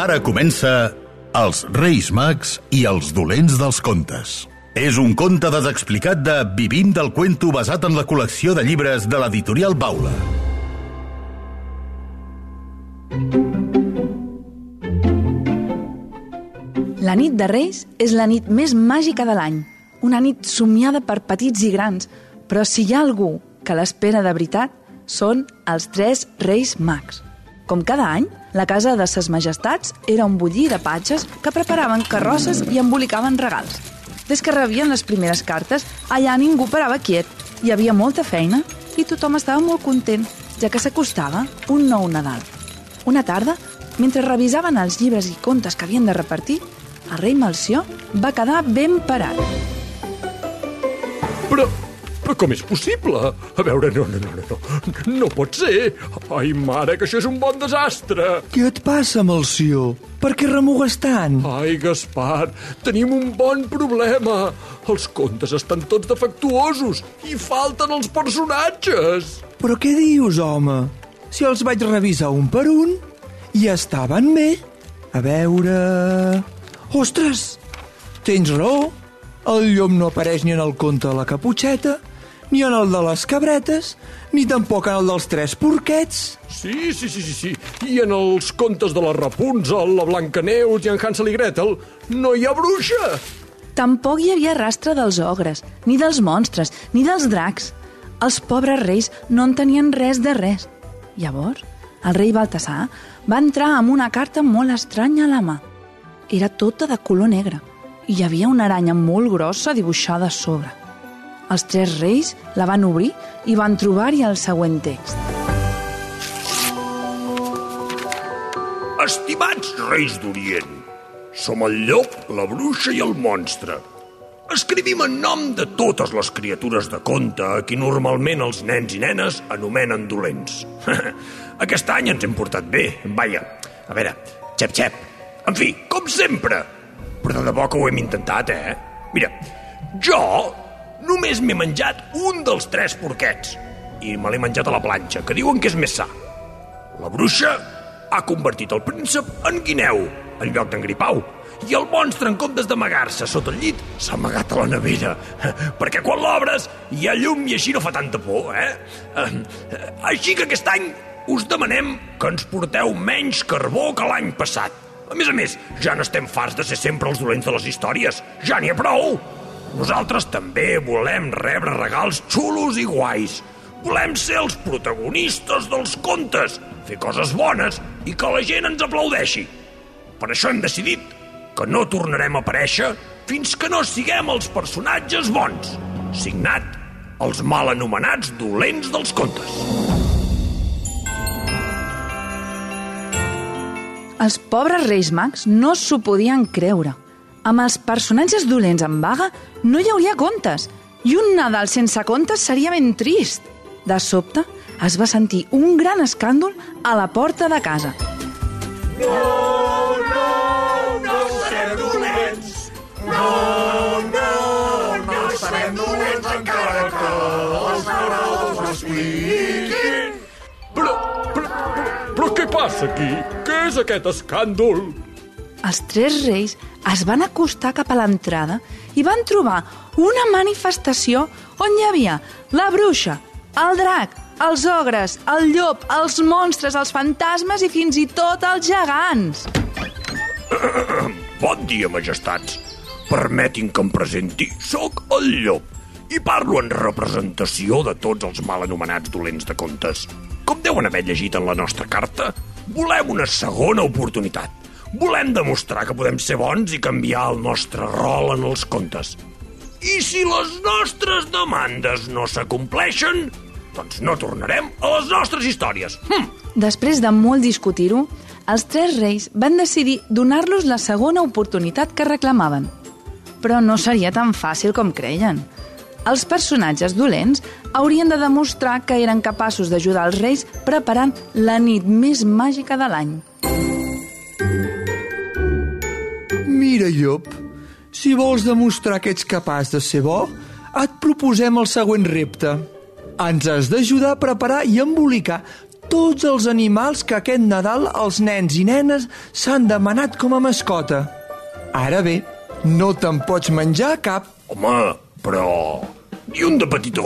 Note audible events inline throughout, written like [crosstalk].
Ara comença Els Reis Mags i els Dolents dels Contes. És un conte desexplicat de Vivim del Cuento basat en la col·lecció de llibres de l'editorial Baula. La nit de Reis és la nit més màgica de l'any. Una nit somiada per petits i grans, però si hi ha algú que l'espera de veritat, són els tres Reis Mags. Com cada any, la casa de ses majestats era un bullir de patges que preparaven carrosses i embolicaven regals. Des que rebien les primeres cartes, allà ningú parava quiet. Hi havia molta feina i tothom estava molt content, ja que s'acostava un nou Nadal. Una tarda, mentre revisaven els llibres i contes que havien de repartir, el rei Melció va quedar ben parat. Però, com és possible? A veure, no, no, no, no, no, pot ser. Ai, mare, que això és un bon desastre. Què et passa, Melció? Per què remugues tant? Ai, Gaspar, tenim un bon problema. Els contes estan tots defectuosos i falten els personatges. Però què dius, home? Si els vaig revisar un per un i estaven bé. A veure... Ostres! Tens raó. El llom no apareix ni en el conte de la caputxeta, ni en el de les cabretes, ni tampoc en el dels tres porquets. Sí, sí, sí, sí, sí. I en els contes de la Rapunzel, la Blancaneus i en Hansel i Gretel no hi ha bruixa. Tampoc hi havia rastre dels ogres, ni dels monstres, ni dels dracs. Els pobres reis no en tenien res de res. Llavors, el rei Baltasar va entrar amb una carta molt estranya a la mà. Era tota de color negre i hi havia una aranya molt grossa dibuixada a sobre. Els tres reis la van obrir i van trobar-hi el següent text. Estimats reis d'Orient, som el llop, la bruixa i el monstre. Escrivim en nom de totes les criatures de conte a qui normalment els nens i nenes anomenen dolents. [laughs] Aquest any ens hem portat bé, vaja. A veure, xep, xep. En fi, com sempre. Però de debò que ho hem intentat, eh? Mira, jo només m'he menjat un dels tres porquets i me l'he menjat a la planxa, que diuen que és més sa. La bruixa ha convertit el príncep en guineu en lloc d'en gripau i el monstre, en comptes d'amagar-se sota el llit, s'ha amagat a la nevera. Perquè quan l'obres hi ha llum i així no fa tanta por, eh? Així que aquest any us demanem que ens porteu menys carbó que l'any passat. A més a més, ja n'estem farts de ser sempre els dolents de les històries. Ja n'hi ha prou! Nosaltres també volem rebre regals xulos i guais. Volem ser els protagonistes dels contes, fer coses bones i que la gent ens aplaudeixi. Per això hem decidit que no tornarem a aparèixer fins que no siguem els personatges bons. Signat, els mal anomenats dolents dels contes. Els pobres reis mags no s'ho podien creure. Amb els personatges dolents en vaga no hi hauria contes i un Nadal sense contes seria ben trist. De sobte, es va sentir un gran escàndol a la porta de casa. No, no, no serem dolents! No, no, no serem dolents encara que els narradors ho expliquin! Però, però, però, però què passa aquí? Què és aquest escàndol? Els tres reis es van acostar cap a l'entrada i van trobar una manifestació on hi havia la bruixa, el drac, els ogres, el llop, els monstres, els fantasmes i fins i tot els gegants. [coughs] Bon dia, majestats. Permetin que em presenti. Soc el llop i parlo en representació de tots els mal anomenats dolents de contes. Com deuen haver llegit en la nostra carta, volem una segona oportunitat. Volem demostrar que podem ser bons i canviar el nostre rol en els contes. I si les nostres demandes no s'acompleixen, doncs no tornarem a les nostres històries. Hm. Després de molt discutir-ho, els tres reis van decidir donar-los la segona oportunitat que reclamaven. Però no seria tan fàcil com creien. Els personatges dolents haurien de demostrar que eren capaços d'ajudar els reis preparant la nit més màgica de l'any. Mira, llop, si vols demostrar que ets capaç de ser bo, et proposem el següent repte. Ens has d'ajudar a preparar i embolicar tots els animals que aquest Nadal els nens i nenes s'han demanat com a mascota. Ara bé, no te'n pots menjar cap. Home, però... Ni un de petitó?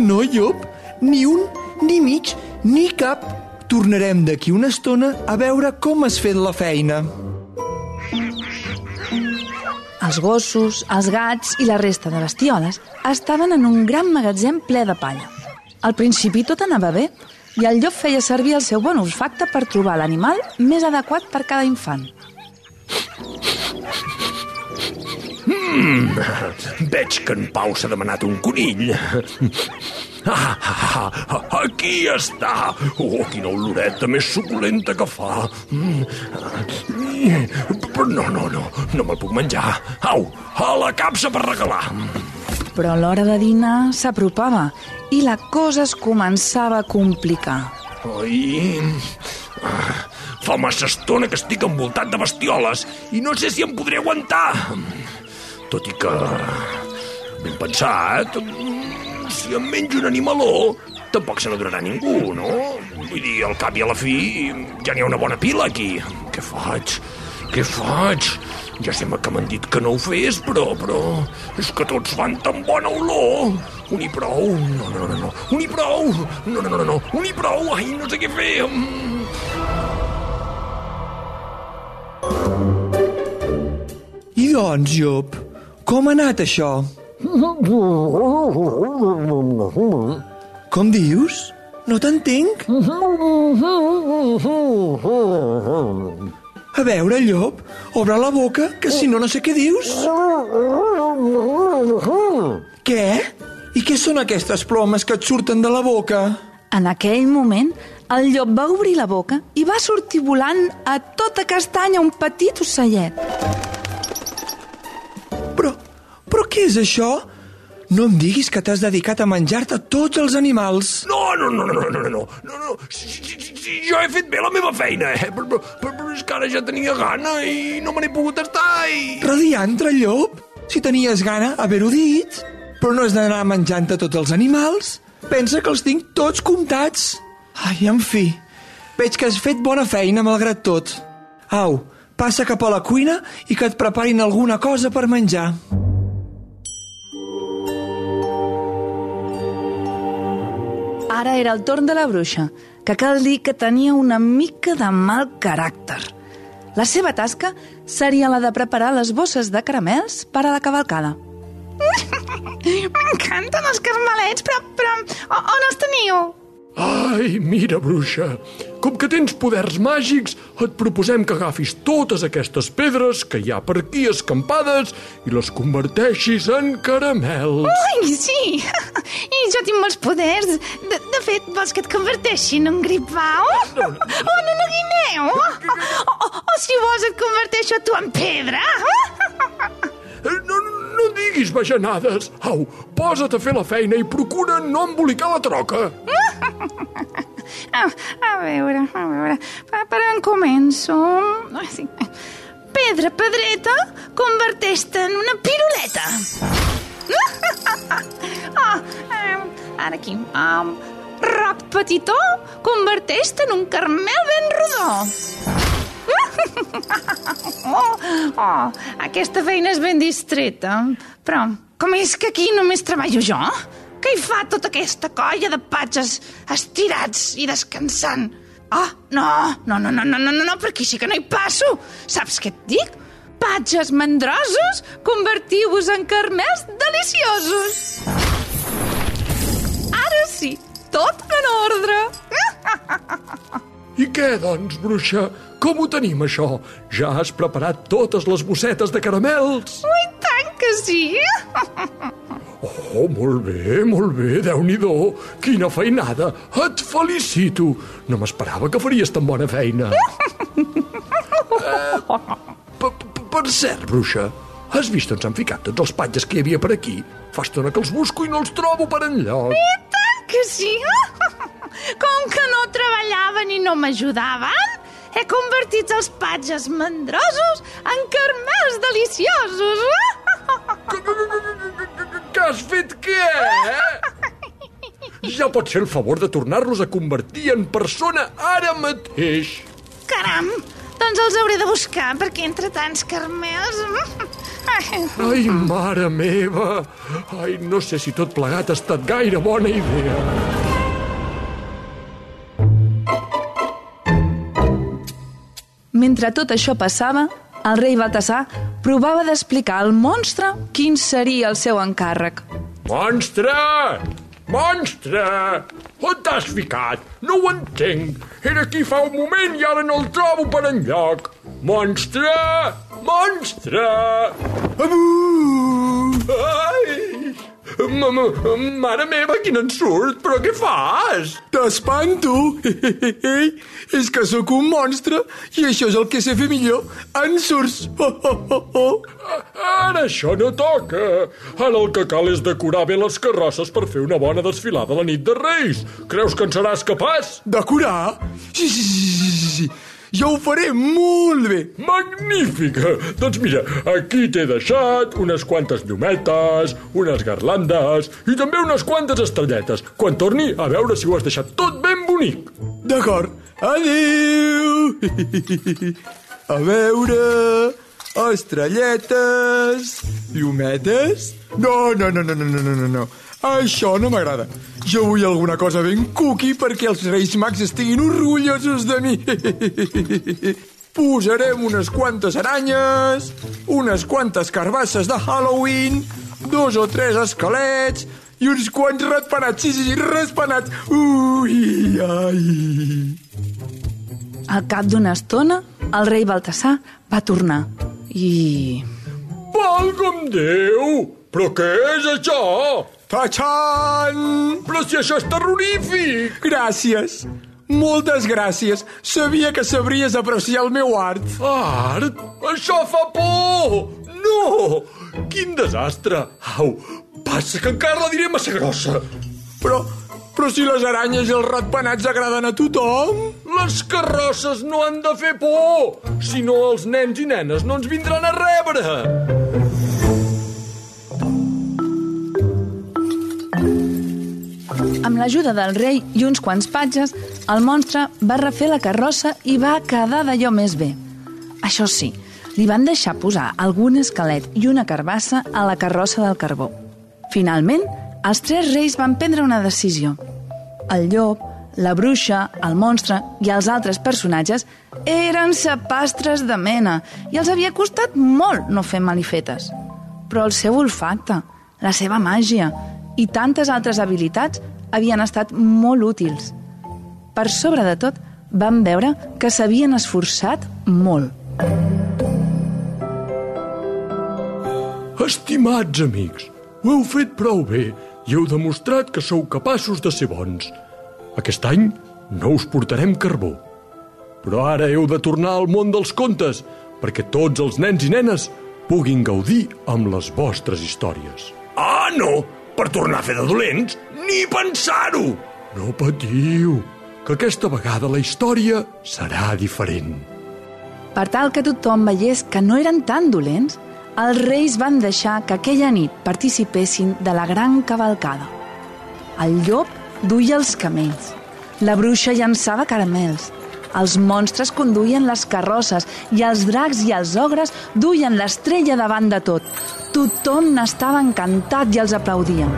No, llop, ni un, ni mig, ni cap. Tornarem d'aquí una estona a veure com has fet la feina. Els gossos, els gats i la resta de bestioles estaven en un gran magatzem ple de palla. Al principi tot anava bé i el llop feia servir el seu bon olfacte per trobar l'animal més adequat per cada infant. Veig que en Pau s'ha demanat un conill. Ah, ah, ah, aquí està! Oh, quina oloreta més suculenta que fa! Mm. Però no, no, no, no me'l puc menjar. Au, a la capsa per regalar! Però l'hora de dinar s'apropava i la cosa es començava a complicar. Ai... Fa massa estona que estic envoltat de bestioles i no sé si em podré aguantar. Tot i que... Ben pensat... Si em menjo un animaló, tampoc se n'adonarà ningú, no? Vull dir, al cap i a la fi, ja n'hi ha una bona pila aquí. Què faig? Què faig? Ja sembla que m'han dit que no ho fes, però, però... És que tots fan tan bona olor. Un i prou. No, no, no, no. Un i prou. No, no, no, no. Un i prou. Ai, no sé què fer. I doncs, llop, com ha anat això? Com dius? No t'entenc. A veure, llop, obre la boca, que si no, no sé què dius. Què? I què són aquestes plomes que et surten de la boca? En aquell moment, el llop va obrir la boca i va sortir volant a tota castanya un petit ocellet. Però, què és això? No em diguis que t'has dedicat a menjar-te tots els animals. No, no, no, no, no, no, no, no, no. Si, si, si, si, jo he fet bé la meva feina, eh? Però, però, però, però és que ara ja tenia gana i no me n'he pogut estar i... Radiantre, llop, si tenies gana, haver-ho dit. Però no has d'anar menjant-te tots els animals. Pensa que els tinc tots comptats. Ai, en fi, veig que has fet bona feina malgrat tot. Au, passa cap a la cuina i que et preparin alguna cosa per menjar. Ara era el torn de la bruixa, que cal dir que tenia una mica de mal caràcter. La seva tasca seria la de preparar les bosses de caramels per a la cavalcada. [laughs] M'encanten els carmelets, però, però on els teniu? Ai, mira, bruixa, com que tens poders màgics, et proposem que agafis totes aquestes pedres que hi ha per aquí escampades i les converteixis en caramels. Ai, sí! [laughs] I jo tinc molts poders. De, de fet, vols que et converteixi en un gripau? O en una guineu? O, o, o si vols et converteixo tu en pedra? Eh, No, no diguis bajanades. Au, posa't a fer la feina i procura no embolicar la troca. A, a veure, a veure... Per, per on començo? Sí. Pedra, pedreta, converteix-te en una piruleta. [laughs] Ah, ara aquí. Um, roc petitó, converteix-te en un carmel ben rodó. [laughs] Oh, oh, aquesta feina és ben distreta. Però, com és que aquí només treballo jo? Què hi fa tota aquesta colla de patges estirats i descansant? Ah, oh, no, no, no, no, no, no, no, per aquí sí que no hi passo. Saps què et dic? Patges mandrosos, convertiu-vos en carmels deliciosos. Ara sí, tot en ordre. I què, doncs, bruixa? Com ho tenim, això? Ja has preparat totes les bossetes de caramels? Ui, tant que sí! Oh, molt bé, molt bé, déu nhi Quina feinada! Et felicito! No m'esperava que faries tan bona feina. [laughs] eh, per, per cert, bruixa, has vist on s'han ficat tots els patges que hi havia per aquí? Fa estona que els busco i no els trobo per enlloc. I tant que sí. [laughs] Com que no treballaven i no m'ajudaven, he convertit els patges mandrosos en carmels deliciosos. [laughs] Que has fet què? Ja pot fer el favor de tornar-los a convertir en persona ara mateix. Caram, doncs els hauré de buscar, perquè entre tants carmels... Ai, Ai, mare meva! Ai, no sé si tot plegat ha estat gaire bona idea. Mentre tot això passava, el rei Baltasar provava d'explicar al monstre quin seria el seu encàrrec. Monstre! Monstre! On t'has ficat? No ho entenc. Era aquí fa un moment i ara no el trobo per enlloc. Monstre! Monstre! Ai! Ma, ma, mare meva, quin ensurt! Però què fas? T'espanto! [laughs] és que sóc un monstre i això és el que sé fer millor. En surts! Oh, oh, oh, oh. Ara això no toca. Ara el que cal és decorar bé les carrosses per fer una bona desfilada la nit de Reis. Creus que en seràs capaç? Decorar? Sí, sí, sí, sí, sí, Jo ho faré molt bé. Magnífica! Doncs mira, aquí t'he deixat unes quantes llumetes, unes garlandes i també unes quantes estrelletes. Quan torni, a veure si ho has deixat tot ben bonic. D'acord. Adéu! A veure... Estrelletes... Llumetes... No, no, no, no, no, no, no, no. Això no m'agrada. Jo vull alguna cosa ben cookie perquè els Reis Mags estiguin orgullosos de mi. [laughs] Posarem unes quantes aranyes, unes quantes carbasses de Halloween, dos o tres esquelets i uns quants ratpenats, sí, sí, sí, ratpenats. Ui, ai... Al cap d'una estona, el rei Baltasar va tornar i... Valga'm Déu! Però què és això? Tachan! Però si això és terrorífic! Gràcies. Moltes gràcies. Sabia que sabries apreciar el meu art. Art? Això fa por! No! Quin desastre! Au, passa que encara la diré massa grossa. Però, però si les aranyes i els ratpenats agraden a tothom... Les carrosses no han de fer por! Si no, els nens i nenes no ens vindran a rebre! Amb l'ajuda del rei i uns quants patges, el monstre va refer la carrossa i va quedar d'allò més bé. Això sí, li van deixar posar algun esquelet i una carbassa a la carrossa del carbó. Finalment, els tres reis van prendre una decisió. El llop, la bruixa, el monstre i els altres personatges eren sapastres de mena i els havia costat molt no fer malifetes. Però el seu olfacte, la seva màgia i tantes altres habilitats havien estat molt útils. Per sobre de tot, van veure que s'havien esforçat molt. Estimats amics, ho heu fet prou bé i heu demostrat que sou capaços de ser bons. Aquest any no us portarem carbó. Però ara heu de tornar al món dels contes perquè tots els nens i nenes puguin gaudir amb les vostres històries. Ah, no! Per tornar a fer de dolents? Ni pensar-ho! No patiu, que aquesta vegada la història serà diferent. Per tal que tothom veiés que no eren tan dolents, els reis van deixar que aquella nit participessin de la gran cavalcada. El llop duia els camells, la bruixa llançava caramels, els monstres conduïen les carrosses i els dracs i els ogres duien l'estrella davant de tot. Tothom n'estava encantat i els aplaudia.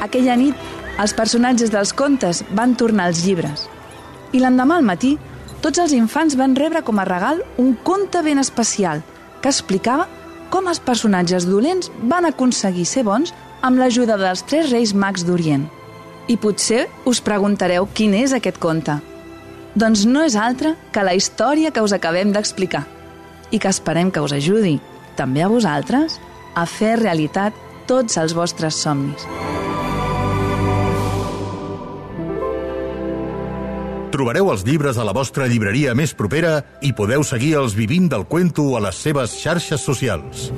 Aquella nit, els personatges dels contes van tornar als llibres. I l'endemà al matí, tots els infants van rebre com a regal un conte ben especial que explicava com els personatges dolents van aconseguir ser bons amb l'ajuda dels tres reis mags d'Orient. I potser us preguntareu quin és aquest conte. Doncs no és altre que la història que us acabem d'explicar i que esperem que us ajudi, també a vosaltres, a fer realitat tots els vostres somnis. Trobareu els llibres a la vostra llibreria més propera i podeu seguir els Vivim del Cuento a les seves xarxes socials.